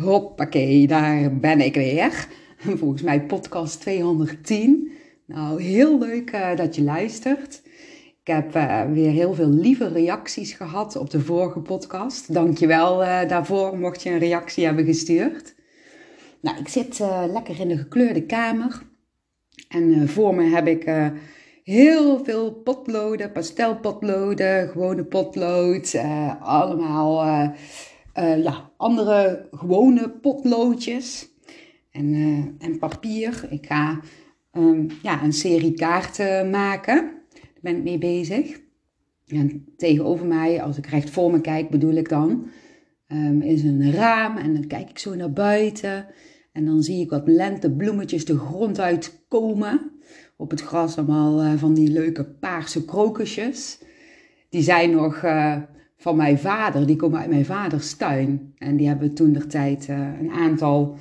Hoppakee, daar ben ik weer. Volgens mij podcast 210. Nou, heel leuk uh, dat je luistert. Ik heb uh, weer heel veel lieve reacties gehad op de vorige podcast. Dankjewel uh, daarvoor, mocht je een reactie hebben gestuurd. Nou, ik zit lekker in de gekleurde kamer. En voor me heb ik heel veel potloden, pastelpotloden, gewone potlood. allemaal uh, ja, andere gewone potloodjes en, uh, en papier. Ik ga um, ja, een serie kaarten maken. Daar ben ik mee bezig. En tegenover mij, als ik recht voor me kijk, bedoel ik dan, um, is een raam. En dan kijk ik zo naar buiten. En dan zie ik wat lentebloemetjes de grond uitkomen. Op het gras allemaal uh, van die leuke paarse krokusjes. Die zijn nog van mijn vader. Die komen uit mijn vaders tuin. En die hebben toen de tijd uh, een aantal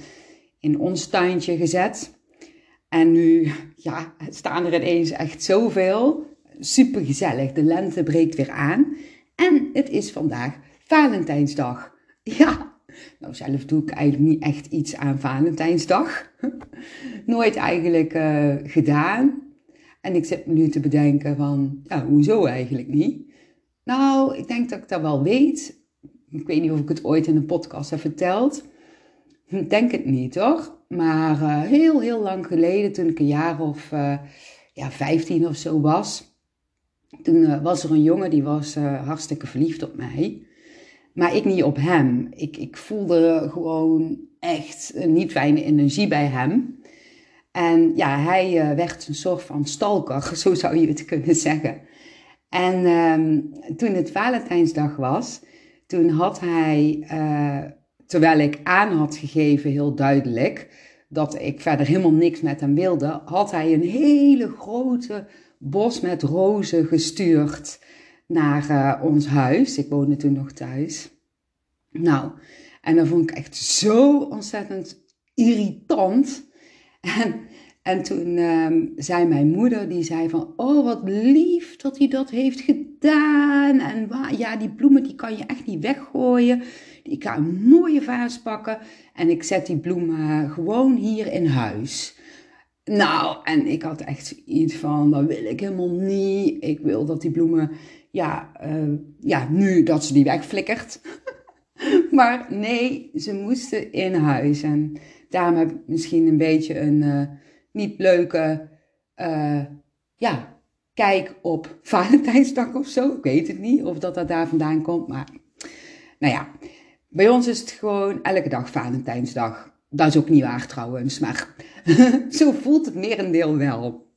in ons tuintje gezet. En nu ja, staan er ineens echt zoveel. Super gezellig. De lente breekt weer aan. En het is vandaag Valentijnsdag. Ja, nou zelf doe ik eigenlijk niet echt iets aan Valentijnsdag. Nooit eigenlijk uh, gedaan. En ik zit me nu te bedenken van, ja, hoezo eigenlijk niet? Nou, ik denk dat ik dat wel weet. Ik weet niet of ik het ooit in een podcast heb verteld. Denk het niet hoor. Maar uh, heel, heel lang geleden, toen ik een jaar of uh, ja, 15 of zo was. Toen uh, was er een jongen die was hartstikke verliefd op mij. Maar ik niet op hem. Ik, ik voelde gewoon echt een niet fijne energie bij hem. En ja, hij werd een soort van stalker, zo zou je het kunnen zeggen. En um, toen het Valentijnsdag was, toen had hij, uh, terwijl ik aan had gegeven, heel duidelijk, dat ik verder helemaal niks met hem wilde, had hij een hele grote bos met rozen gestuurd naar uh, ons huis. Ik woonde toen nog thuis. Nou, en dat vond ik echt zo ontzettend irritant. En en toen um, zei mijn moeder, die zei van, oh wat lief dat hij dat heeft gedaan. En ja, die bloemen die kan je echt niet weggooien. Ik ga een mooie vaas pakken en ik zet die bloemen gewoon hier in huis. Nou, en ik had echt iets van, dat wil ik helemaal niet. Ik wil dat die bloemen, ja, uh, ja nu dat ze die wegflikkert. maar nee, ze moesten in huis. En daarom heb ik misschien een beetje een... Uh, niet leuke uh, ja, kijk op Valentijnsdag of zo. Ik weet het niet of dat dat daar vandaan komt. Maar nou ja, bij ons is het gewoon elke dag Valentijnsdag. Dat is ook niet waar trouwens, maar zo voelt het merendeel wel.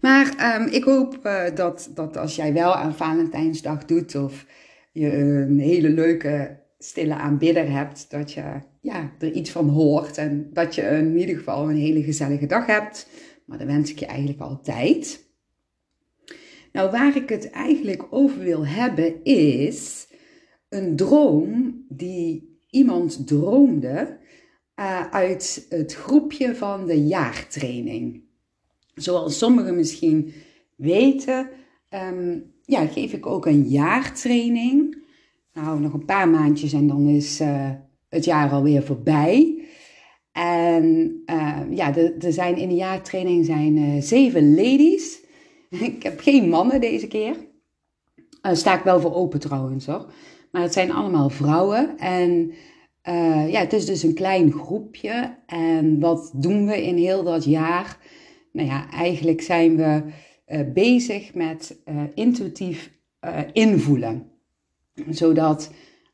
Maar um, ik hoop uh, dat, dat als jij wel aan Valentijnsdag doet of je een hele leuke stille aanbidder hebt, dat je ja, er iets van hoort en dat je in ieder geval een hele gezellige dag hebt. Maar dat wens ik je eigenlijk altijd. Nou, waar ik het eigenlijk over wil hebben is een droom die iemand droomde uh, uit het groepje van de jaartraining. Zoals sommigen misschien weten, um, ja, geef ik ook een jaartraining. Nou, nog een paar maandjes en dan is uh, het jaar alweer voorbij. En uh, ja, er zijn in de jaartraining zijn uh, zeven ladies. ik heb geen mannen deze keer. Daar sta ik wel voor open trouwens hoor. Maar het zijn allemaal vrouwen. En ja, het is dus een klein groepje. En wat doen we in heel dat jaar? Nou ja, eigenlijk zijn we bezig met intuïtief invoelen zodat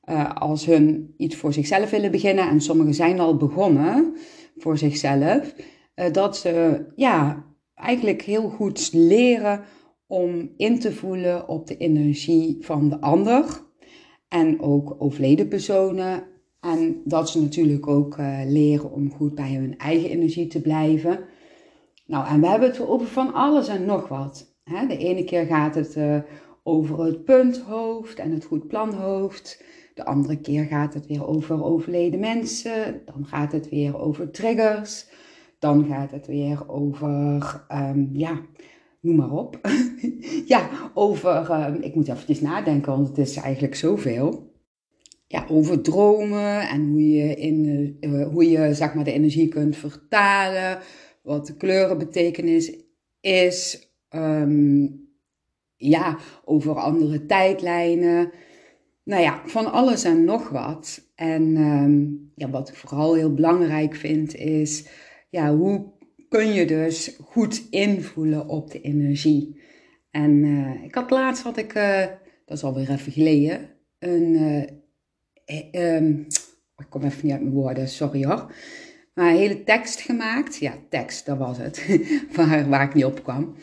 uh, als hun iets voor zichzelf willen beginnen, en sommigen zijn al begonnen voor zichzelf, uh, dat ze ja, eigenlijk heel goed leren om in te voelen op de energie van de ander en ook overleden personen. En dat ze natuurlijk ook uh, leren om goed bij hun eigen energie te blijven. Nou, en we hebben het over van alles en nog wat. Hè? De ene keer gaat het over het punthoofd en het goed planhoofd. De andere keer gaat het weer over overleden mensen. Dan gaat het weer over triggers. Dan gaat het weer over, um, ja, noem maar op. ja, over, um, ik moet eventjes nadenken, want het is eigenlijk zoveel. ja, over dromen en hoe je, in, uh, hoe je zeg maar, de energie kunt vertalen, wat de kleurenbetekenis is, um, ja, over andere tijdlijnen. Nou ja, van alles en nog wat. En um, ja, wat ik vooral heel belangrijk vind is, ja, hoe kun je dus goed invoelen op de energie? En uh, ik had laatst, had ik, uh, dat is alweer even geleden, een, uh, um, ik kom even niet uit mijn woorden, sorry hoor. Maar een hele tekst gemaakt. Ja, tekst, dat was het. waar, waar ik niet op kwam.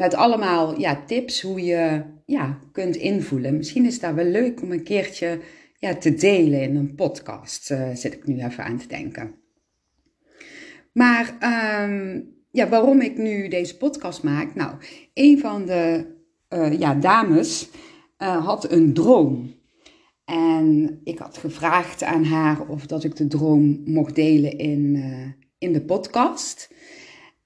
Met allemaal ja, tips hoe je ja, kunt invoelen. Misschien is dat wel leuk om een keertje ja, te delen in een podcast. zit ik nu even aan te denken. Maar um, ja, waarom ik nu deze podcast maak? Nou, een van de uh, ja, dames uh, had een droom. En ik had gevraagd aan haar of dat ik de droom mocht delen in, uh, in de podcast.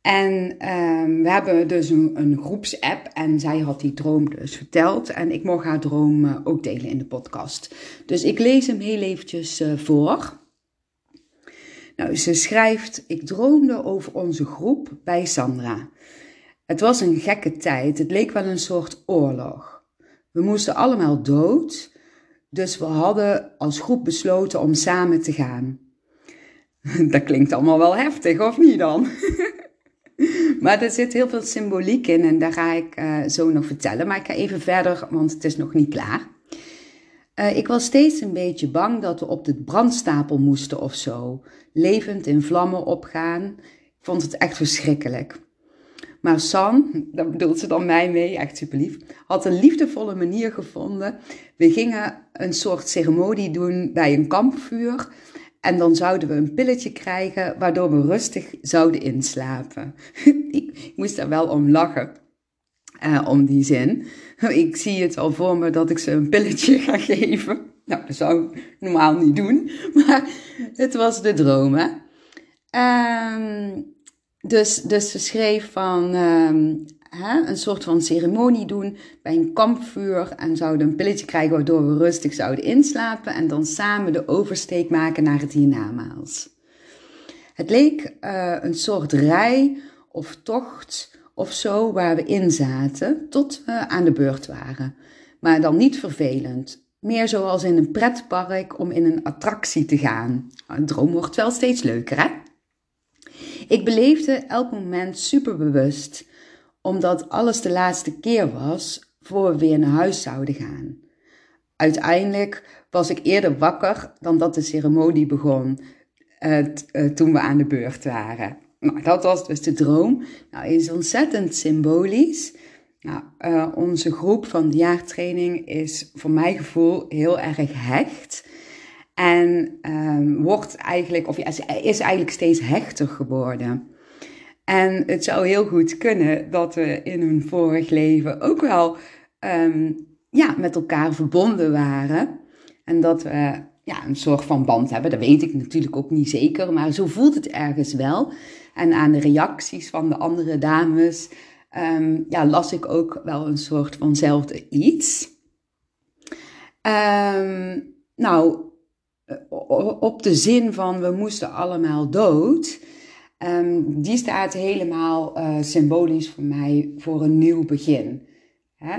En um, we hebben dus een, groepsapp en zij had die droom dus verteld. En ik mocht haar droom ook delen in de podcast. Dus ik lees hem heel eventjes voor. Nou, ze schrijft: Ik droomde over onze groep bij Sandra. Het was een gekke tijd, het leek wel een soort oorlog. We moesten allemaal dood, dus we hadden als groep besloten om samen te gaan. Dat klinkt allemaal wel heftig, of niet dan? maar er zit heel veel symboliek in en daar ga ik uh, zo nog vertellen. Maar ik ga even verder, want het is nog niet klaar. Uh, ik was steeds een beetje bang dat we op de brandstapel moesten of zo. Levend in vlammen opgaan. Ik vond het echt verschrikkelijk. Maar San, daar bedoelt ze dan mij mee, echt super lief, had een liefdevolle manier gevonden. We gingen een soort ceremonie doen bij een kampvuur. En dan zouden we een pilletje krijgen waardoor we rustig zouden inslapen. ik, moest daar wel om lachen, uh, om die zin. Ik zie het al voor me dat ik ze een pilletje ga geven. Nou, dat zou ik normaal niet doen, maar het was de droom, hè. Um, dus, dus ze schreef van um, een soort van ceremonie doen bij een kampvuur en zouden een pilletje krijgen waardoor we rustig zouden inslapen en dan samen de oversteek maken naar het hiernamaals. Het leek uh, een soort rij of tocht of zo waar we in zaten tot we aan de beurt waren. Maar dan niet vervelend. Meer zoals in een pretpark om in een attractie te gaan. Een droom wordt wel steeds leuker, hè? Ik beleefde elk moment super bewust, omdat alles de laatste keer was voor we weer naar huis zouden gaan. Uiteindelijk was ik eerder wakker dan dat de ceremonie begon, uh, uh, toen we aan de beurt waren. Nou, dat was dus de droom. Nou, is ontzettend symbolisch. Nou, uh, onze groep van de jaartraining is voor mijn gevoel heel erg hecht. En um, wordt eigenlijk, of is eigenlijk steeds hechter geworden. En het zou heel goed kunnen dat we in een vorig leven ook wel um, ja, met elkaar verbonden waren. En dat we ja, een soort van band hebben. Dat weet ik natuurlijk ook niet zeker, maar zo voelt het ergens wel. En aan de reacties van de andere dames um, ja, las ik ook wel een soort vanzelfde iets. Um, nou, op de zin van we moesten allemaal dood, um, die staat helemaal uh, symbolisch voor mij voor een nieuw begin.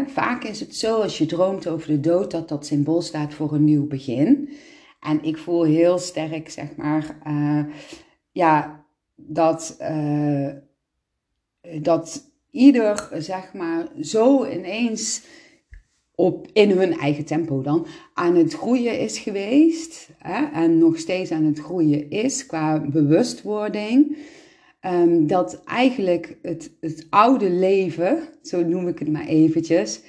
Vaak is het zo als je droomt over de dood dat dat symbool staat voor een nieuw begin. En ik voel heel sterk, zeg maar, uh, ja, dat, uh, dat ieder, zeg maar, zo ineens op, in hun eigen tempo dan aan het groeien is geweest. Hè, en nog steeds aan het groeien is qua bewustwording. Um, dat eigenlijk het, het oude leven, zo noem ik het maar eventjes,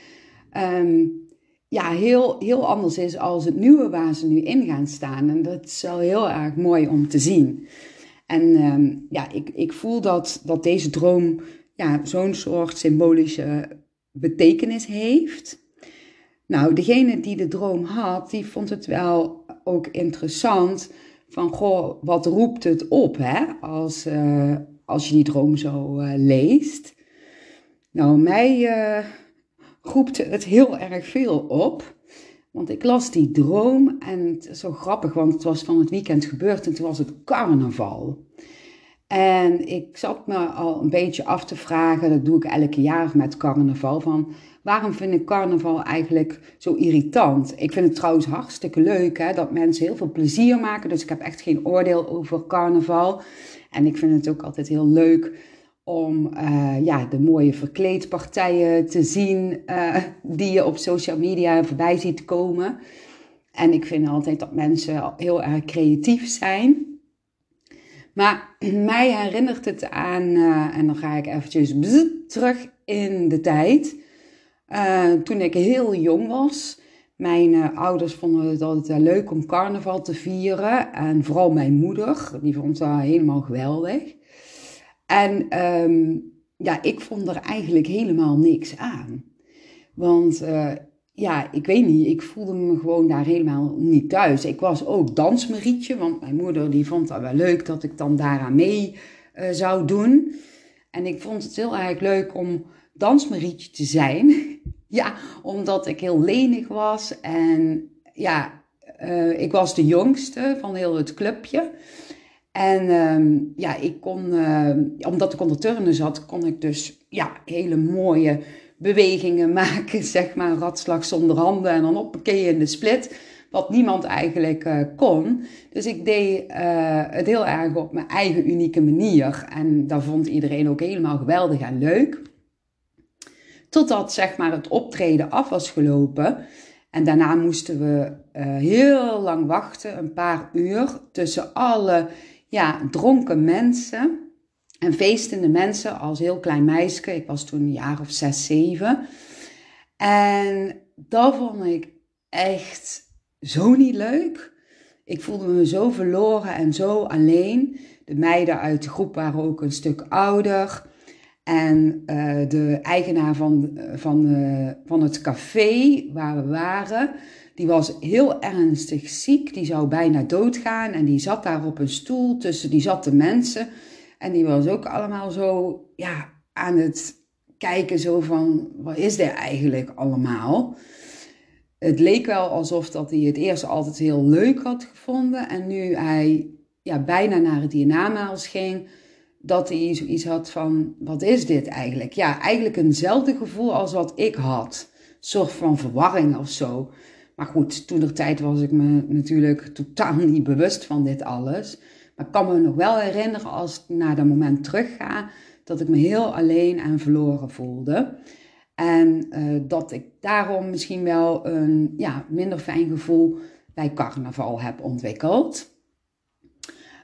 um, ja, heel, heel anders is als het nieuwe waar ze nu in gaan staan. En dat is wel heel erg mooi om te zien. En um, ja, ik, ik voel dat, dat deze droom ja, zo'n soort symbolische betekenis heeft. Nou, degene die de droom had, die vond het wel ook interessant van, goh, wat roept het op hè, als, uh, als je die droom zo uh, leest. Nou, mij uh, roepte het heel erg veel op. Want ik las die droom en het is zo grappig, want het was van het weekend gebeurd en toen was het carnaval. En ik zat me al een beetje af te vragen, dat doe ik elke jaar met carnaval, van waarom vind ik carnaval eigenlijk zo irritant? Ik vind het trouwens hartstikke leuk hè, dat mensen heel veel plezier maken, dus ik heb echt geen oordeel over carnaval. En ik vind het ook altijd heel leuk om uh, ja, de mooie verkleedpartijen te zien uh, die je op social media voorbij ziet komen. En ik vind altijd dat mensen heel erg creatief zijn. Maar mij herinnert het aan, uh, en dan ga ik eventjes terug in de tijd. toen ik heel jong was. Mijn ouders vonden het altijd leuk om carnaval te vieren. En vooral mijn moeder, die vond dat helemaal geweldig. En um, ja, ik vond er eigenlijk helemaal niks aan. Want ja, ik weet niet, ik voelde me gewoon daar helemaal niet thuis. Ik was ook dansmerietje, want mijn moeder die vond dat wel leuk dat ik dan daaraan mee uh, zou doen. En ik vond het heel erg leuk om dansmerietje te zijn. ja, omdat ik heel lenig was en ja, uh, ik was de jongste van heel het clubje. En uh, ja, ik kon, uh, omdat ik onder turnen zat, kon ik dus ja, hele mooie bewegingen maken. Zeg maar een ratslag zonder handen en dan oppakee in de split. Wat niemand eigenlijk uh, kon. Dus ik deed uh, het heel erg op mijn eigen unieke manier. En dat vond iedereen ook helemaal geweldig en leuk. Totdat zeg maar het optreden af was gelopen. En daarna moesten we heel lang wachten, een paar uur, tussen alle ja, dronken mensen en feestende mensen als heel klein meisje. Ik was toen een jaar of zes, zeven. En dat vond ik echt zo niet leuk. Ik voelde me zo verloren en zo alleen. De meiden uit de groep waren ook een stuk ouder. En uh, de eigenaar van, van, uh, van het café waar we waren, die was heel ernstig ziek. Die zou bijna doodgaan. En die zat daar op een stoel tussen die zatte mensen. En die was ook allemaal zo ja, aan het kijken zo van, wat is dit eigenlijk allemaal? Het leek wel alsof dat hij het eerst altijd heel leuk had gevonden. En nu hij ja, bijna naar het hiernamaals ging, dat hij zoiets had van, wat is dit eigenlijk? Ja, eigenlijk eenzelfde gevoel als wat ik had. Een soort van verwarring of zo. Maar goed, toen de tijd was ik me natuurlijk totaal niet bewust van dit alles. Maar ik kan me nog wel herinneren als ik naar dat moment terugga, dat ik me heel alleen en verloren voelde. En uh, dat ik daarom misschien wel een ja, minder fijn gevoel bij carnaval heb ontwikkeld.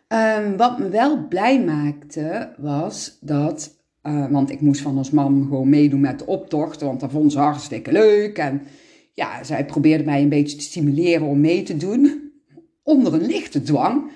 Um, wat me wel blij maakte was dat, uh, want ik moest van ons mam gewoon meedoen met de optocht, want dat vond ze hartstikke leuk. En ja, zij probeerde mij een beetje te stimuleren om mee te doen, onder een lichte dwang.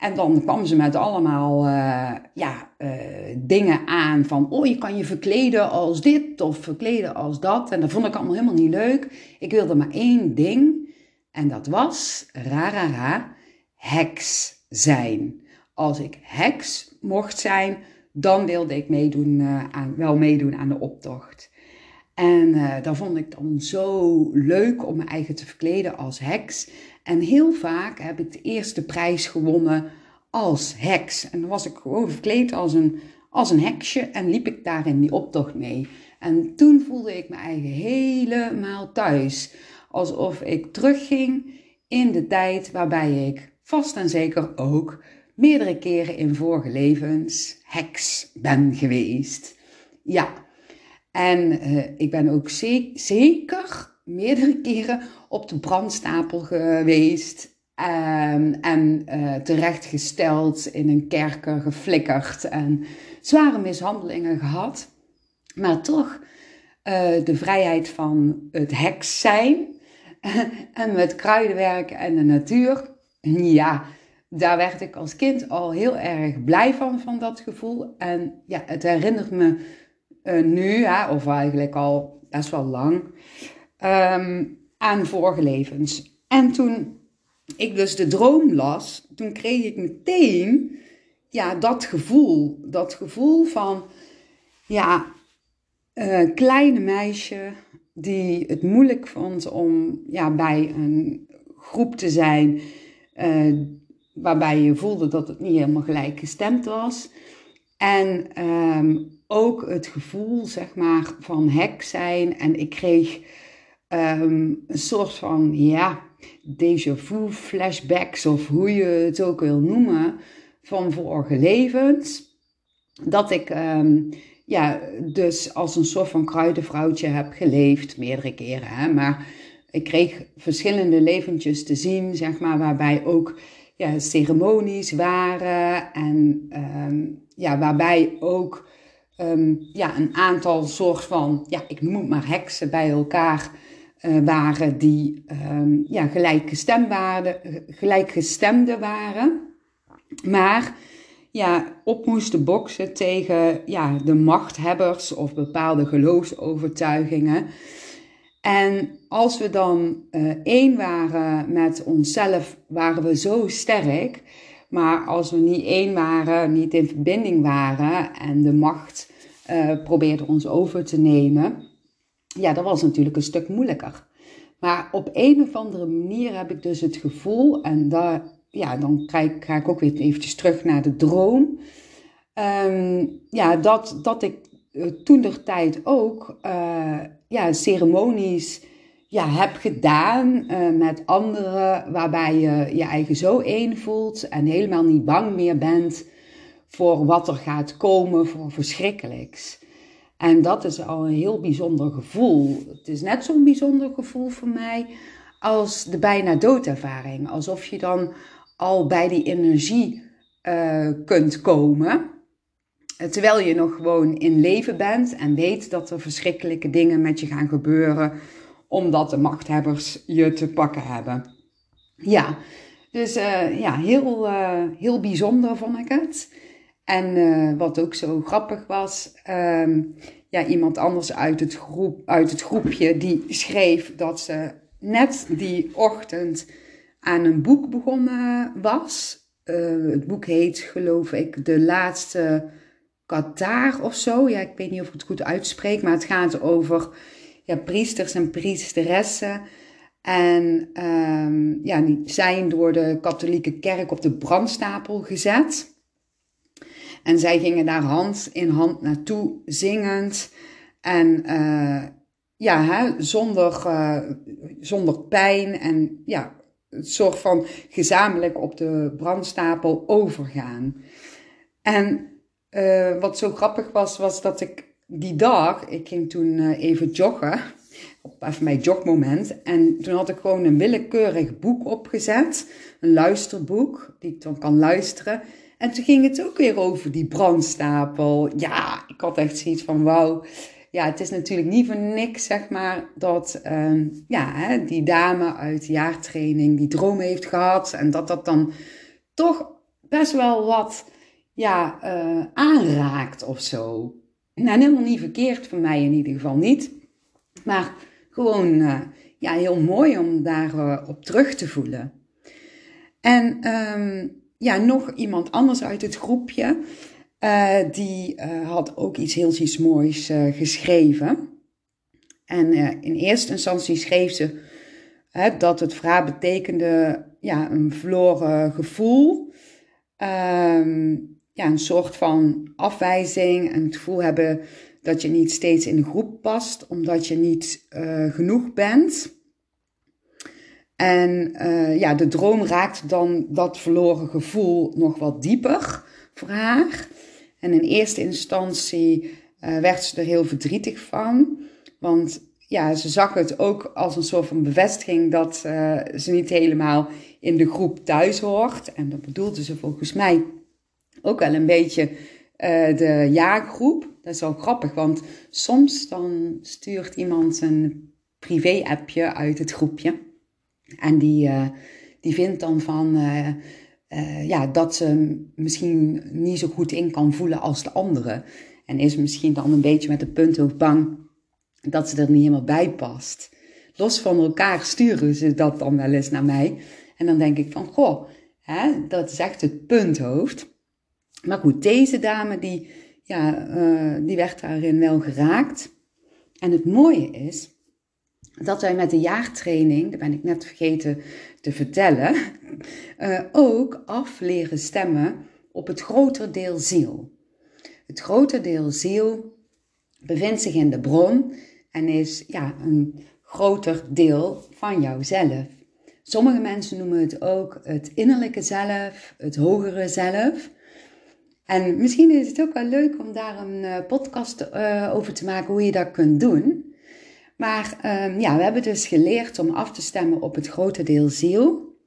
En dan kwam ze met allemaal uh, ja, uh, dingen aan van, oh je kan je verkleden als dit of verkleden als dat. En dat vond ik allemaal helemaal niet leuk. Ik wilde maar één ding en dat was, rarara, heks zijn. Als ik heks mocht zijn, dan wilde ik meedoen, uh, aan, wel meedoen aan de optocht. En uh, dat vond ik dan zo leuk om me eigen te verkleden als heks. En heel vaak heb ik de eerste prijs gewonnen als heks. En dan was ik gewoon verkleed als een, als een heksje en liep ik daar in die optocht mee. En toen voelde ik me eigen helemaal thuis. Alsof ik terugging in de tijd waarbij ik vast en zeker ook meerdere keren in vorige levens heks ben geweest. Ja, en uh, ik ben ook ze zeker meerdere keren op de brandstapel geweest. Um, en uh, terechtgesteld in een kerker geflikkerd en zware mishandelingen gehad. Maar toch uh, de vrijheid van het heks zijn en met kruidenwerk en de natuur. Ja, daar werd ik als kind al heel erg blij van, van dat gevoel. En ja, het herinnert me uh, nu, hè, of eigenlijk al best wel lang, um, aan vorige levens. En toen ik dus de droom las, toen kreeg ik meteen ja, dat gevoel. Dat gevoel van, ja, uh, kleine meisje, die het moeilijk vond om ja, bij een groep te zijn uh, waarbij je voelde dat het niet helemaal gelijk gestemd was. En ehm, ook het gevoel, zeg maar, van hek zijn. En ik kreeg um, een soort van, ja, déjà vu flashbacks of hoe je het ook wil noemen, van vorige levens. Dat ik um, ja, dus als een soort van kruidenvrouwtje heb geleefd, meerdere keren. Hè? Maar ik kreeg verschillende leventjes te zien, zeg maar, waarbij ook ja, ceremonies waren en um, ja, waarbij ook ja, een aantal soort van, ja, ik noem het maar heksen bij elkaar waren die um, ja, gelijkgestemde waren. Maar ja, op moesten boksen tegen ja, de machthebbers of bepaalde geloofsovertuigingen. En als we dan uh, één waren met onszelf, waren we zo sterk. Maar als we niet één waren, niet in verbinding waren en de macht uh, probeerde ons over te nemen, ja, dat was natuurlijk een stuk moeilijker. Maar op een of andere manier heb ik dus het gevoel, en daar, ja, dan ik, ga ik ook weer eventjes terug naar de droom. Um, ja, dat, dat ik uh, toen de tijd ook uh, ja, ceremonies ja, heb gedaan uh, met anderen, waarbij je je eigen zo één voelt en helemaal niet bang meer bent voor wat er gaat komen, voor verschrikkelijks. En dat is al een heel bijzonder gevoel. Het is net zo'n bijzonder gevoel voor mij als de bijna doodervaring. Alsof je dan al bij die energie uh, kunt komen. Terwijl je nog gewoon in leven bent en weet dat er verschrikkelijke dingen met je gaan gebeuren, omdat de machthebbers je te pakken hebben. Ja, dus uh, ja, heel, heel bijzonder vond ik het. En uh, wat ook zo grappig was, um, ja, iemand anders uit het, groep, uit het groepje die schreef dat ze net die ochtend aan een boek begonnen was. het boek heet, geloof ik, De Laatste Qatar of zo. Ja, ik weet niet of ik het goed uitspreek, maar het gaat over ja, priesters en priesteressen. En um, ja, die zijn door de katholieke kerk op de brandstapel gezet. En zij gingen daar hand in hand naartoe, zingend. En uh, ja, hè, zonder, uh, zonder pijn en ja, een soort van gezamenlijk op de brandstapel overgaan. En uh, wat zo grappig was, was dat ik die dag, ik ging toen even joggen, op even mijn jogmoment. En toen had ik gewoon een willekeurig boek opgezet, een luisterboek, die ik dan kan luisteren. En toen ging het ook weer over die brandstapel. Ja, ik had echt zoiets van wauw. Ja, het is natuurlijk niet voor niks, zeg maar, dat uh, ja, hè, die dame uit de jaartraining die droom heeft gehad. En dat dat dan toch best wel wat ja, uh, aanraakt of zo. Nou, helemaal niet verkeerd, voor mij in ieder geval niet. Maar gewoon uh, ja, heel mooi om daarop op terug te voelen. En um, ja, nog iemand anders uit het groepje, uh, die uh, had ook iets heel iets moois uh, geschreven. En in eerste instantie schreef ze dat het vraag betekende ja, een verloren gevoel. Um, ja, een soort van afwijzing en het gevoel hebben dat je niet steeds in de groep past, omdat je niet genoeg bent. En uh, ja, de droom raakt dan dat verloren gevoel nog wat dieper voor haar. En in eerste instantie uh, werd ze er heel verdrietig van. Want ja, ze zag het ook als een soort van bevestiging dat uh, ze niet helemaal in de groep thuis hoort. En dat bedoelde ze volgens mij ook wel een beetje de jaargroep. Dat is wel grappig, want soms dan stuurt iemand een privé-appje uit het groepje. En die, uh, die vindt dan van uh, uh, ja, dat ze misschien niet zo goed in kan voelen als de andere. En is misschien dan een beetje met de punthoofd bang dat ze er niet helemaal bij past. Los van elkaar sturen ze dat dan wel eens naar mij. En dan denk ik van, goh, hè, dat is echt het punthoofd. Maar goed, deze dame die, ja, die werd daarin wel geraakt. En het mooie is dat wij met de jaartraining, dat ben ik net vergeten te vertellen, uh, ook af leren stemmen op het groter deel ziel. Het groter deel ziel bevindt zich in de bron en is ja, een groter deel van jouzelf. Sommige mensen noemen het ook het innerlijke zelf, het hogere zelf. En misschien is het ook wel leuk om daar een uh, podcast uh, over te maken hoe je dat kunt doen. Maar um, ja, we hebben dus geleerd om af te stemmen op het grote deel ziel.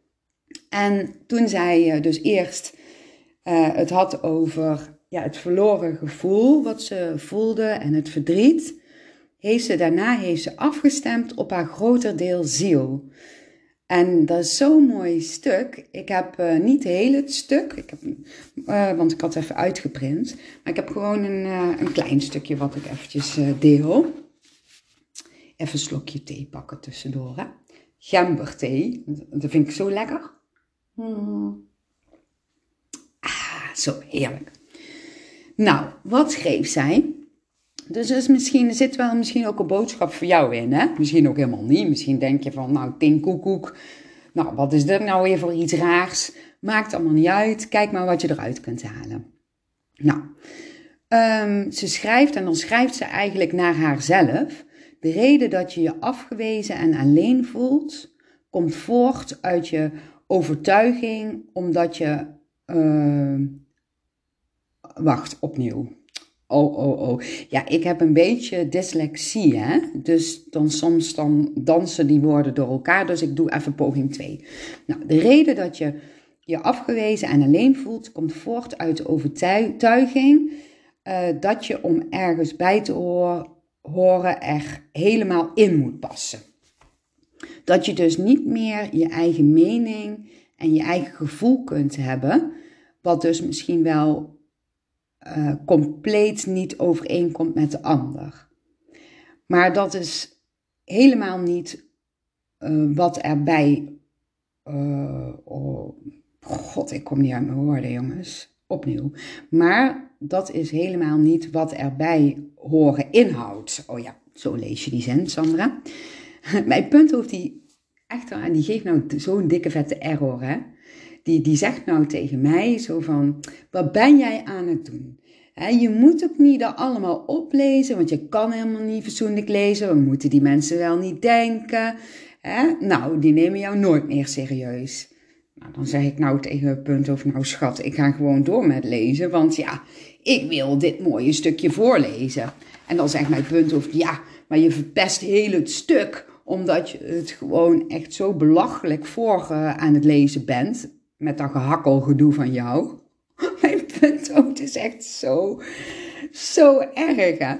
En toen zij uh, dus eerst het had over ja, het verloren gevoel wat ze voelde en het verdriet, heeft ze daarna heeft ze afgestemd op haar groter deel ziel. En dat is zo'n mooi stuk. Ik heb uh, niet heel het stuk, ik heb, want ik had even uitgeprint. Maar ik heb gewoon een, een klein stukje wat ik eventjes deel. Even een slokje thee pakken tussendoor. Hè? Gemberthee, dat vind ik zo lekker. Mm. Ah, zo heerlijk. Nou, wat schreef zij? Dus is misschien, er zit wel misschien ook een boodschap voor jou in. Hè? Misschien ook helemaal niet. Misschien denk je van, nou, Tien Koekoek. Nou, wat is er nou weer voor iets raars? Maakt allemaal niet uit. Kijk maar wat je eruit kunt halen. Nou, um, ze schrijft en dan schrijft ze eigenlijk naar haarzelf. De reden dat je je afgewezen en alleen voelt, komt voort uit je overtuiging, omdat je. Uh, wacht, opnieuw. Oh, oh, oh. Ja, ik heb een beetje dyslexie, hè. Dus dan soms dan dansen die woorden door elkaar. Dus ik doe even poging 2. Nou, de reden dat je je afgewezen en alleen voelt, komt voort uit de overtuiging uh, dat je om ergens bij te horen er helemaal in moet passen. Dat je dus niet meer je eigen mening en je eigen gevoel kunt hebben, wat dus misschien wel uh, compleet niet overeenkomt met de ander. Maar dat is helemaal niet uh, wat erbij. Uh, oh, God, ik kom niet uit mijn woorden, jongens. Opnieuw. Maar dat is helemaal niet wat erbij horen inhoudt. Oh ja, zo lees je die zin, Sandra. Mijn punt hoeft die echt en die geeft nou zo'n dikke vette error, hè die, die zegt nou tegen mij zo van, wat ben jij aan het doen? je moet ook niet dat allemaal oplezen, want je kan helemaal niet fatsoenlijk lezen. We moeten die mensen wel niet denken. Nou, die nemen jou nooit meer serieus. Nou, dan zeg ik nou tegen het punt over, nou schat, ik ga gewoon door met lezen, want ja, ik wil dit mooie stukje voorlezen. En dan zegt mijn punt over, ja, maar je verpest heel het stuk, omdat je het gewoon echt zo belachelijk voor uh, aan het lezen bent met dat gehakkelgedoe van jou. Mijn punthoofd is echt zo, zo erg. Hè?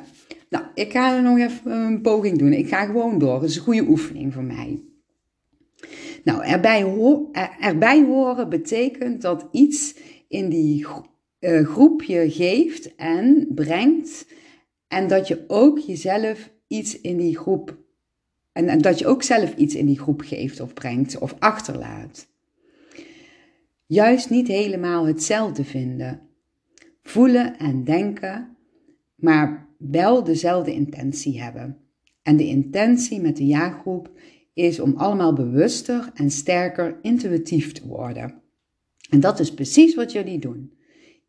Nou, ik ga er nog even een poging doen. Ik ga gewoon door. Het is een goede oefening voor mij. Nou, erbij, erbij horen betekent dat iets in die uh, groep je geeft en brengt. En dat je ook jezelf iets in die groep. En, en dat je ook zelf iets in die groep geeft of brengt of achterlaat juist niet helemaal hetzelfde vinden. Voelen en denken, maar wel dezelfde intentie hebben. En de intentie met de jaargroep is om allemaal bewuster en sterker intuïtief te worden. En dat is precies wat jullie doen.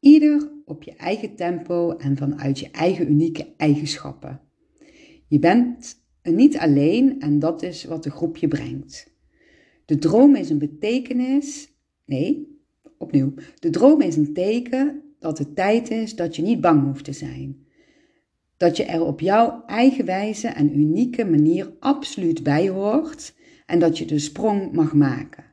Ieder op je eigen tempo en vanuit je eigen unieke eigenschappen. Je bent niet alleen en dat is wat de groep je brengt. De droom is een betekenis, nee, opnieuw. De droom is een teken dat het tijd is dat je niet bang hoeft te zijn. Dat je er op jouw eigen wijze en unieke manier absoluut bij hoort en dat je de sprong mag maken.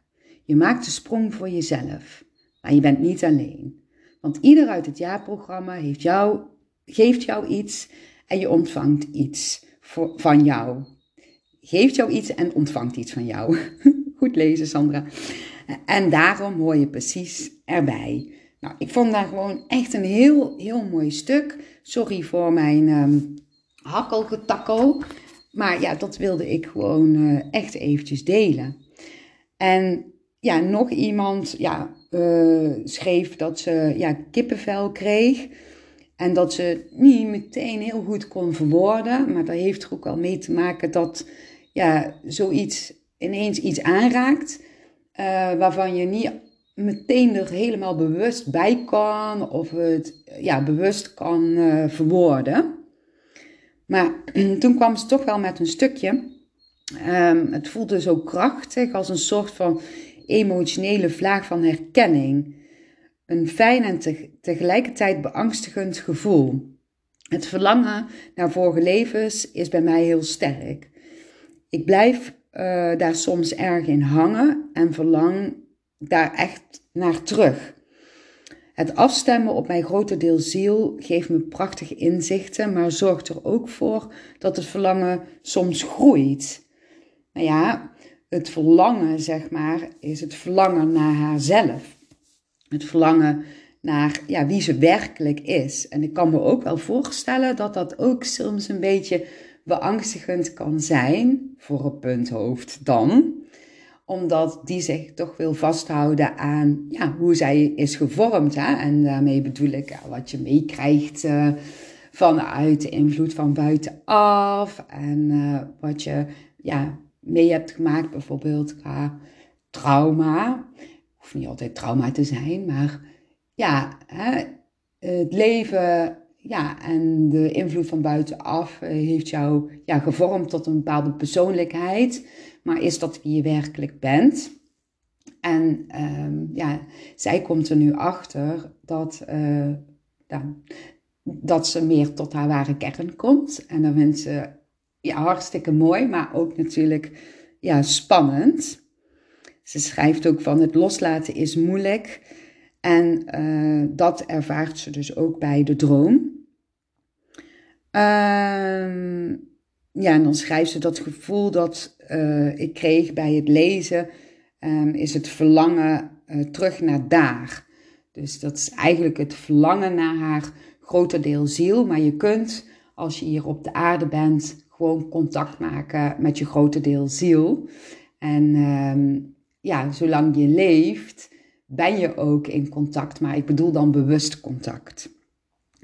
Je maakt de sprong voor jezelf, maar je bent niet alleen. Want ieder uit het jaarprogramma heeft jou, geeft jou iets en je ontvangt iets van jou. Geeft jou iets en ontvangt iets van jou. Goed lezen, Sandra. En daarom hoor je precies erbij. Nou, ik vond daar gewoon echt een heel, heel mooi stuk. Sorry voor mijn um, hakkelgetakkel. Maar ja, dat wilde ik gewoon uh, echt eventjes delen. En ja, nog iemand ja, uh, schreef dat ze ja, kippenvel kreeg. En dat ze niet meteen heel goed kon verwoorden. Maar dat heeft er ook wel mee te maken dat ja, zoiets ineens iets aanraakt uh, waarvan je niet meteen er helemaal bewust bij kan of het ja, bewust kan uh, verwoorden. Maar toen kwam ze toch wel met een stukje. Um, het voelde zo krachtig als een soort van emotionele vlaag van herkenning. Een fijn en te, tegelijkertijd beangstigend gevoel. Het verlangen naar vorige levens is bij mij heel sterk. Ik blijf uh, daar soms erg in hangen en verlang daar echt naar terug. Het afstemmen op mijn grote deel ziel geeft me prachtige inzichten, maar zorgt er ook voor dat het verlangen soms groeit. Nou ja, het verlangen, zeg maar, is het verlangen naar haarzelf. Het verlangen naar ja, wie ze werkelijk is. En ik kan me ook wel voorstellen dat dat ook soms een beetje beangstigend kan zijn voor een punthoofd dan omdat die zich toch wil vasthouden aan ja, hoe zij is gevormd. Hè? En daarmee bedoel ik wat je meekrijgt uh, vanuit de invloed van buitenaf. En uh, wat je ja, mee hebt gemaakt, bijvoorbeeld qua trauma. Hoeft niet altijd trauma te zijn, maar ja, hè, het leven ja, en de invloed van buitenaf eh, heeft jou ja, gevormd tot een bepaalde persoonlijkheid. Maar is dat wie je werkelijk bent? En um, ja, zij komt er nu achter dat, ja, dat ze meer tot haar ware kern komt. En dat vindt ze ja, hartstikke mooi, maar ook natuurlijk ja, spannend. Ze schrijft ook van het loslaten is moeilijk. En uh, dat ervaart ze dus ook bij de droom. Uh, ja, en dan schrijft ze dat gevoel dat uh, ik kreeg bij het lezen, um, is het verlangen uh, terug naar daar. Dus dat is eigenlijk het verlangen naar haar grotendeel ziel. Maar je kunt, als je hier op de aarde bent, gewoon contact maken met je grotendeel ziel. En um, ja, zolang je leeft, ben je ook in contact. Maar ik bedoel dan bewust contact.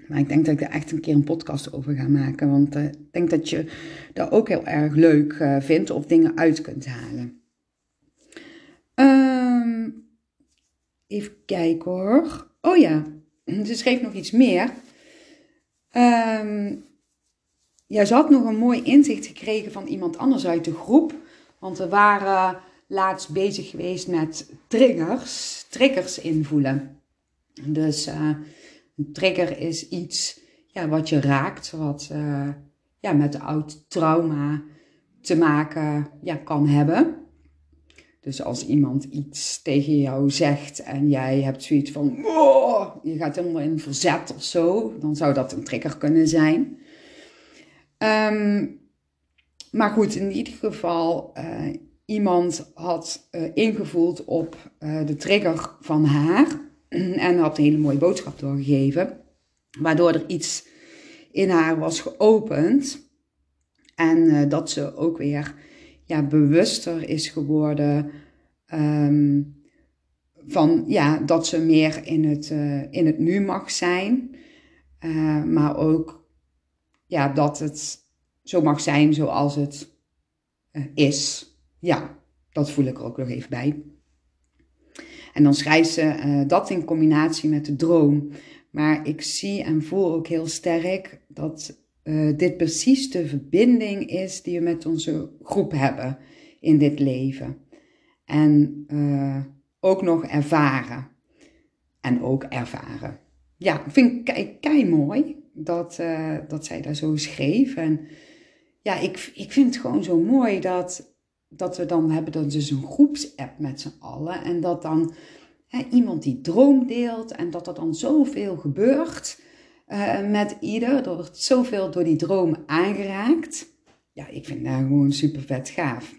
Maar ik denk dat ik er echt een keer een podcast over ga maken. Want uh, ik denk dat je dat ook heel erg leuk uh, vindt of dingen uit kunt halen. Um, even kijken hoor. Oh ja, ze schreef nog iets meer. Um, ja, ze had nog een mooi inzicht gekregen van iemand anders uit de groep. Want we waren laatst bezig geweest met triggers, triggers invoelen. Dus uh, een trigger is iets ja, wat je raakt, wat uh, ja, met oud trauma te maken ja, kan hebben. Dus als iemand iets tegen jou zegt en jij hebt zoiets van, oh, je gaat helemaal in verzet of zo, dan zou dat een trigger kunnen zijn. Um, maar goed, in ieder geval, uh, iemand had uh, ingevoeld op de trigger van haar. En had een hele mooie boodschap doorgegeven. Waardoor er iets in haar was geopend. En uh, dat ze ook weer ja, bewuster is geworden um, van ja, dat ze meer in het, uh, in het nu mag zijn. Uh, maar ook ja, dat het zo mag zijn zoals het is. Ja, dat voel ik er ook nog even bij. En dan schrijft ze uh, dat in combinatie met de droom. Maar ik zie en voel ook heel sterk dat uh, dit precies de verbinding is die we met onze groep hebben in dit leven. En uh, ook nog ervaren. En ook ervaren. Ja, ik vind kei, kei mooi dat, dat zij daar zo schreef. En ja, ik, ik vind het gewoon zo mooi dat dat we dan hebben dan dus een groepsapp met z'n allen. En dat dan hè, iemand die droom deelt en dat er dan zoveel gebeurt uh, met ieder. Er wordt zoveel door die droom aangeraakt. Ja, ik vind dat gewoon super vet gaaf.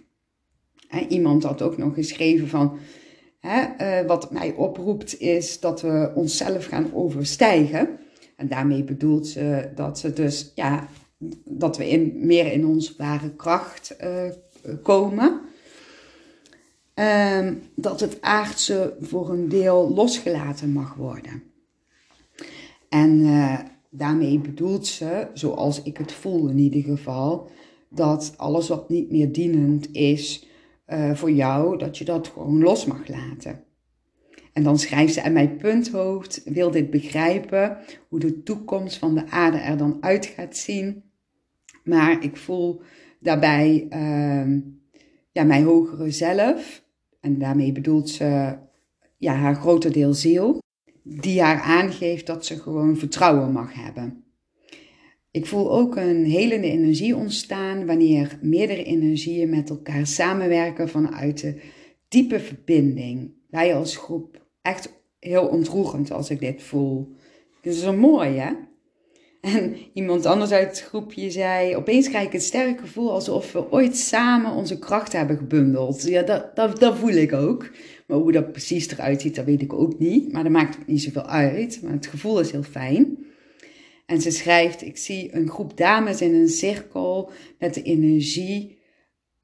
Hè, iemand had ook nog geschreven van... Hè, uh, wat mij oproept is dat we onszelf gaan overstijgen. En daarmee bedoelt ze dat ze dus, ja, dat we in, meer in onze ware kracht uh, komen. Um, dat het aardse voor een deel losgelaten mag worden. En uh, daarmee bedoelt ze, zoals ik het voel in ieder geval, dat alles wat niet meer dienend is uh, voor jou, dat je dat gewoon los mag laten. En dan schrijft ze, en mijn punthoofd wil dit begrijpen, hoe de toekomst van de aarde er dan uit gaat zien. Maar ik voel daarbij uh, ja, mijn hogere zelf, en daarmee bedoelt ze ja, haar grote deel ziel, die haar aangeeft dat ze gewoon vertrouwen mag hebben. Ik voel ook een helende energie ontstaan wanneer meerdere energieën met elkaar samenwerken vanuit de diepe verbinding. Wij als groep echt heel ontroerend als ik dit voel. Het is zo mooi, hè? En iemand anders uit het groepje zei: Opeens krijg ik het sterke gevoel alsof we ooit samen onze kracht hebben gebundeld. Ja, dat, dat, dat voel ik ook. Maar hoe dat precies eruit ziet, dat weet ik ook niet. Maar dat maakt niet zoveel uit. Maar het gevoel is heel fijn. En ze schrijft: Ik zie een groep dames in een cirkel met de energie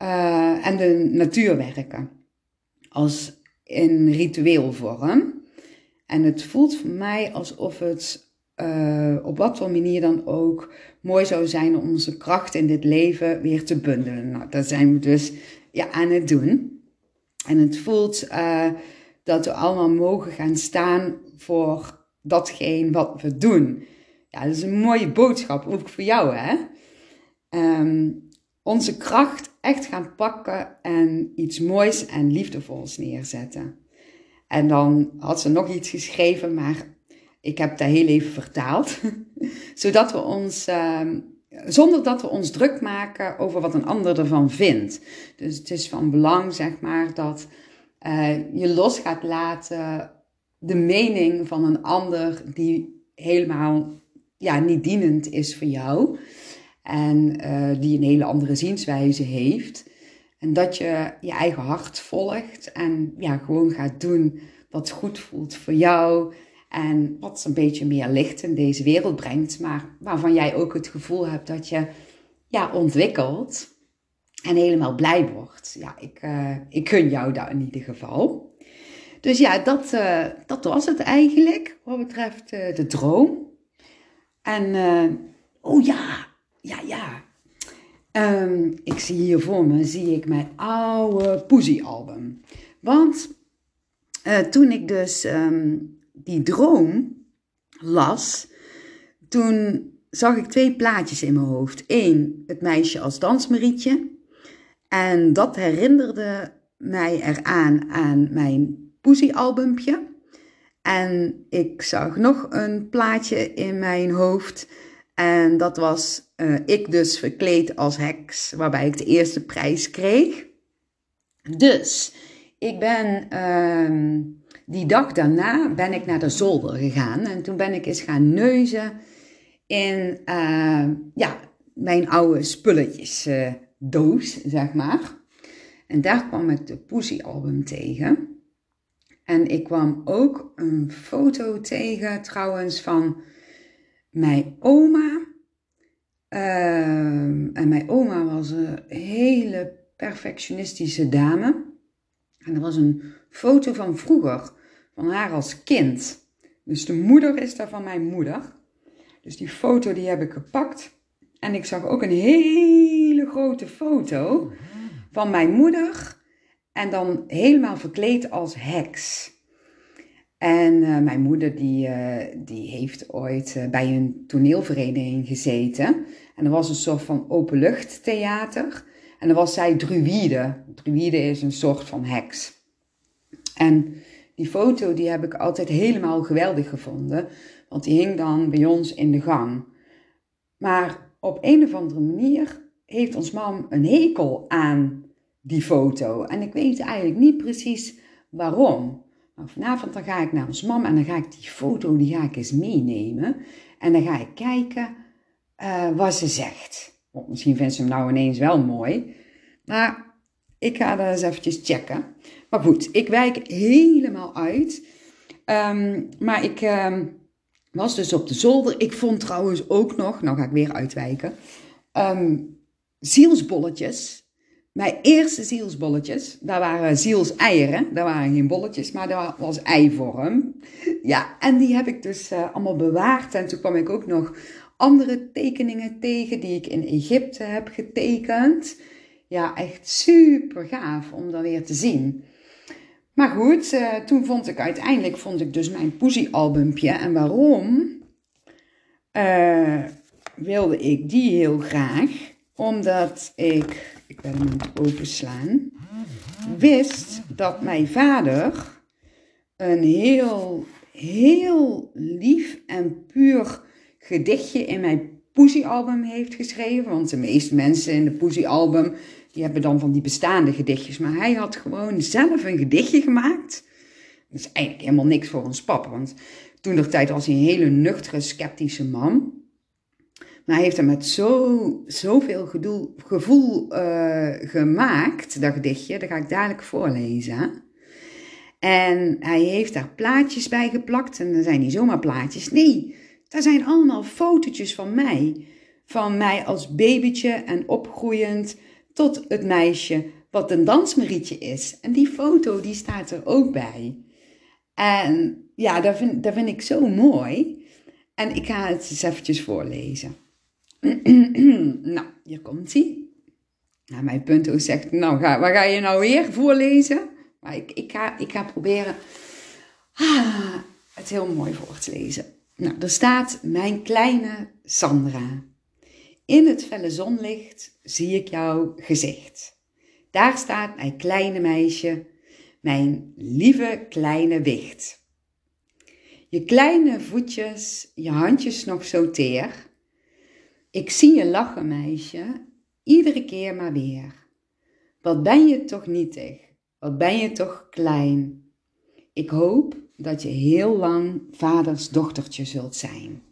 uh, en de natuur werken. Als in ritueelvorm. En het voelt voor mij alsof het uh, op wat voor manier dan ook mooi zou zijn om onze kracht in dit leven weer te bundelen. Nou, dat zijn we dus ja, aan het doen. En het voelt uh, dat we allemaal mogen gaan staan voor datgene wat we doen. Ja, dat is een mooie boodschap, ook voor jou, hè? Um, onze kracht echt gaan pakken en iets moois en liefdevols neerzetten. En dan had ze nog iets geschreven, maar ik heb dat heel even vertaald. Zodat we ons, ehm, zonder dat we ons druk maken over wat een ander ervan vindt. Dus het is van belang, zeg maar, dat uh, je los gaat laten de mening van een ander die helemaal ja, niet dienend is voor jou. En uh, die een hele andere zienswijze heeft. En dat je je eigen hart volgt en ja, gewoon gaat doen wat goed voelt voor jou. En wat een beetje meer licht in deze wereld brengt. Maar waarvan jij ook het gevoel hebt dat je ja, ontwikkelt. En helemaal blij wordt. Ja, ik, uh, ik gun jou dat in ieder geval. Dus ja, dat, uh, dat was het eigenlijk wat betreft uh, de droom. En, oh ja, ja, ja. Um, ik zie hier voor me, zie ik mijn oude Poesie-album. Want toen ik dus um, die droom las, toen zag ik twee plaatjes in mijn hoofd. Eén, het meisje als dansmerietje. En dat herinnerde mij eraan aan mijn Poesie-albumpje. En ik zag nog een plaatje in mijn hoofd. En dat was uh, ik dus verkleed als heks, waarbij ik de eerste prijs kreeg. Dus ik ben uh, die dag daarna ben ik naar de zolder gegaan en toen ben ik eens gaan neuzen in uh, ja, mijn oude spulletjes uh, doos, zeg maar. En daar kwam ik de Pussy album tegen. En ik kwam ook een foto tegen trouwens van mijn oma Ehm, en mijn oma was een hele perfectionistische dame. En er was een foto van vroeger, van haar als kind. Dus de moeder is daar van mijn moeder. Dus die foto die heb ik gepakt. En ik zag ook een hele grote foto van mijn moeder. En dan helemaal verkleed als heks. En uh, mijn moeder die, uh, die heeft ooit uh, bij een toneelvereniging gezeten. En er was een soort van openluchttheater. En dan was zij druïde. Druïde is een soort van heks. En die foto die heb ik altijd helemaal geweldig gevonden. Want die hing dan bij ons in de gang. Maar op een of andere manier heeft ons mam een hekel aan die foto. En ik weet eigenlijk niet precies waarom. Vanavond dan ga ik naar ons mam en dan ga ik die foto die ga ik eens meenemen. En dan ga ik kijken uh, wat ze zegt. Misschien vindt ze hem nou ineens wel mooi. Maar ik ga dat eens eventjes checken. Maar goed, ik wijk helemaal uit. Um, maar ik um, was dus op de zolder. Ik vond trouwens ook nog, nou ga ik weer uitwijken, um, zielsbolletjes. Mijn eerste zielsbolletjes, daar waren zielseieren. Daar waren geen bolletjes, maar dat was eivorm. Ja, en die heb ik dus uh, allemaal bewaard. En toen kwam ik ook nog andere tekeningen tegen die ik in Egypte heb getekend. Ja, echt super gaaf om dat weer te zien. Maar goed, uh, toen vond ik uiteindelijk vond ik dus mijn Poesie-albumpje. En waarom? Uh, wilde ik die heel graag. Omdat ik, ik ben hem openslaan, wist dat mijn vader een heel, heel lief en puur gedichtje in mijn Poesie-album heeft geschreven. Want de meeste mensen in de Poesie-album, die hebben dan van die bestaande gedichtjes. Maar hij had gewoon zelf een gedichtje gemaakt. Dat is eigenlijk helemaal niks voor ons pap. Want toen de tijd was hij een hele nuchtere, sceptische man. Maar hij heeft hem met zo, zoveel gedoel, gevoel uh, gemaakt, dat gedichtje. Dat ga ik dadelijk voorlezen. En hij heeft daar plaatjes bij geplakt. En dan zijn niet zomaar plaatjes. Nee, daar zijn allemaal fotootjes van mij. Van mij als babytje en opgroeiend tot het meisje wat een dansmarietje is. En die foto die staat er ook bij. En ja, dat vind, dat vind ik zo mooi. En ik ga het eens eventjes voorlezen. nou, hier komt hij. Nou, mijn punto zegt, nou, ga, ga je nou weer voorlezen? Maar ik, ik, ga, ik ga proberen ah, het heel mooi voor te lezen. Nou, er staat mijn kleine Sandra. In het felle zonlicht zie ik jouw gezicht. Daar staat mijn kleine meisje, mijn lieve kleine wicht. Je kleine voetjes, je handjes nog zo teer. Ik zie je lachen, meisje, iedere keer maar weer. Wat ben je toch nietig, wat ben je toch klein. Ik hoop dat je heel lang vaders dochtertje zult zijn.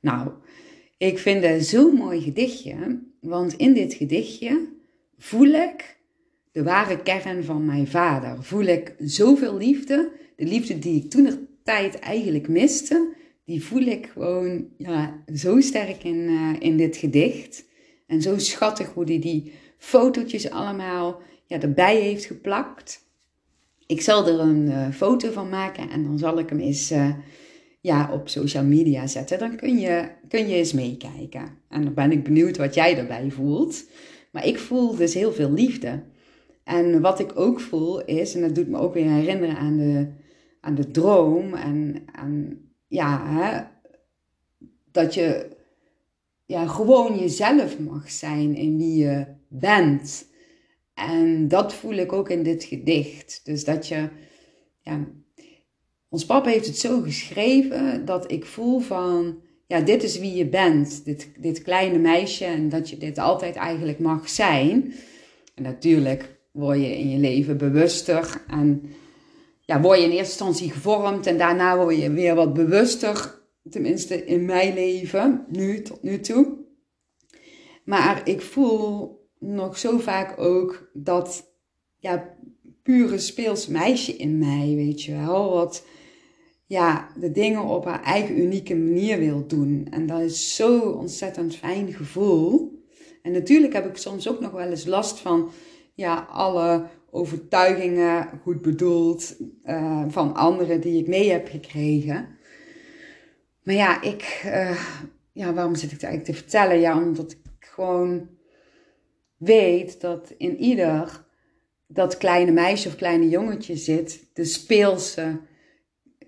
Nou, ik vind het zo'n mooi gedichtje, want in dit gedichtje voel ik de ware kern van mijn vader. Voel ik zoveel liefde, de liefde die ik toen tijd eigenlijk miste, die voel ik gewoon ja, zo sterk in, uh, in dit gedicht. En zo schattig hoe hij die, die fotootjes allemaal ja, erbij heeft geplakt. Ik zal er een uh, foto van maken en dan zal ik hem eens uh, ja, op social media zetten. Dan kun je, kun je eens meekijken. En dan ben ik benieuwd wat jij erbij voelt. Maar ik voel dus heel veel liefde. En wat ik ook voel is, en dat doet me ook weer herinneren aan de, aan de droom. En aan, ja, hè, dat je ja, gewoon jezelf mag zijn in wie je bent. En dat voel ik ook in dit gedicht. Dus dat je, ja, ons papa heeft het zo geschreven dat ik voel van, ja, dit is wie je bent, dit, dit kleine meisje, en dat je dit altijd eigenlijk mag zijn. En natuurlijk word je in je leven bewuster en ja, word je in eerste instantie gevormd en daarna word je weer wat bewuster, tenminste in mijn leven, nu tot nu toe. Maar ik voel nog zo vaak ook dat ja, pure speels meisje in mij, weet je wel. Wat ja, de dingen op haar eigen unieke manier wil doen. En dat is zo ontzettend fijn gevoel. En natuurlijk heb ik soms ook nog wel eens last van ja, alle overtuigingen, goed bedoeld, uh, van anderen die ik mee heb gekregen. Maar ja, ik, uh, ja, waarom zit ik het eigenlijk te vertellen? Ja, omdat ik gewoon weet dat in ieder dat kleine meisje of kleine jongetje zit, de speelse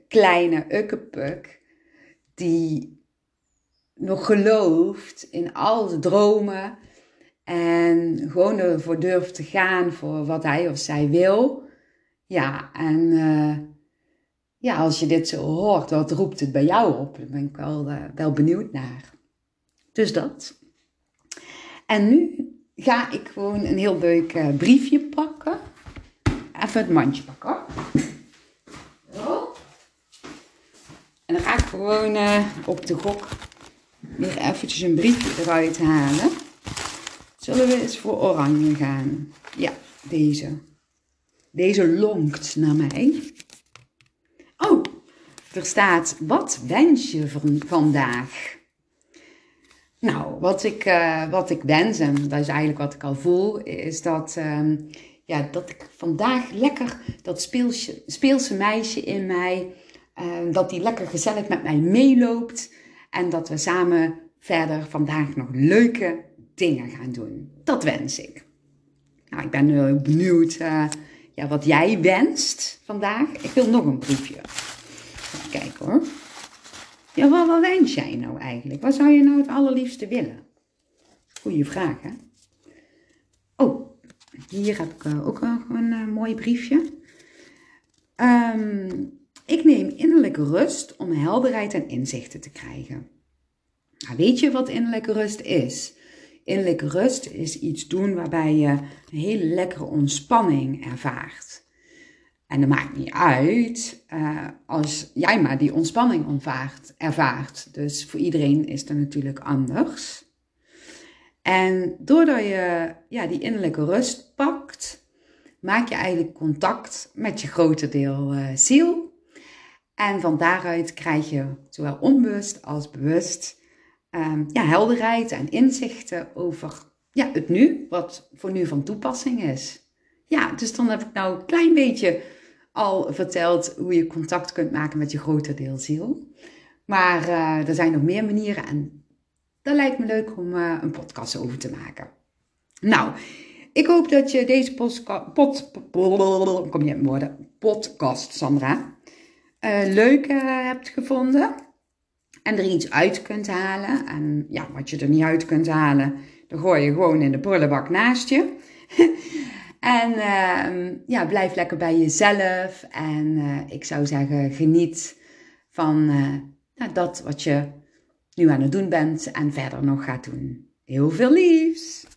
kleine ukkepuk, die nog gelooft in al de dromen en gewoon ervoor durft te gaan voor wat hij of zij wil. Ja, en uh, ja, als je dit zo hoort, wat roept het bij jou op? Daar ben ik wel, uh, wel benieuwd naar. Dus dat. En nu ga ik gewoon een heel leuk uh, briefje pakken. Even het mandje pakken. Zo. En dan ga ik gewoon uh, op de gok weer eventjes een briefje eruit halen. Zullen we eens voor oranje gaan? Ja, deze. Deze lonkt naar mij. Oh, er staat, wat wens je van vandaag? Nou, wat ik, uh, wat ik wens, en dat is eigenlijk wat ik al voel, is dat, uh, ja, dat ik vandaag lekker dat speelsje, speelse meisje in mij, uh, dat die lekker gezellig met mij meeloopt. En dat we samen verder vandaag nog leuke dingen gaan doen. Dat wens ik. Nou, ik ben heel benieuwd uh, ja, wat jij wenst vandaag. Ik wil nog een briefje. Even kijken hoor. Ja, wat, wat wens jij nou eigenlijk? Wat zou je nou het allerliefste willen? Goeie vraag, hè? Oh, hier heb ik uh, ook een uh, mooi briefje. Um, ik neem innerlijke rust om helderheid en inzichten te krijgen. Nou, weet je wat innerlijke rust is? Innerlijke rust is iets doen waarbij je een hele lekkere ontspanning ervaart. En dat maakt niet uit uh, als jij maar die ontspanning ervaart. Dus voor iedereen is dat natuurlijk anders. En doordat je ja, die innerlijke rust pakt, maak je eigenlijk contact met je grote deel uh, ziel. En van daaruit krijg je zowel onbewust als bewust um, ja, helderheid en inzichten over ja, het nu, wat voor nu van toepassing is. Ja, dus dan heb ik nou een klein beetje al verteld hoe je contact kunt maken met je grote deel ziel. Maar uh, er zijn nog meer manieren en dat lijkt me leuk om uh, een podcast over te maken. Nou, ik hoop dat je deze podcast, pot, kom je woorden, podcast, Sandra, uh, leuk hebt gevonden en er iets uit kunt halen. En ja, wat je er niet uit kunt halen, dan gooi je gewoon in de prullenbak naast je. en uh, ja, blijf lekker bij jezelf. En uh, ik zou zeggen, geniet van uh, dat wat je nu aan het doen bent en verder nog gaat doen. Heel veel liefs!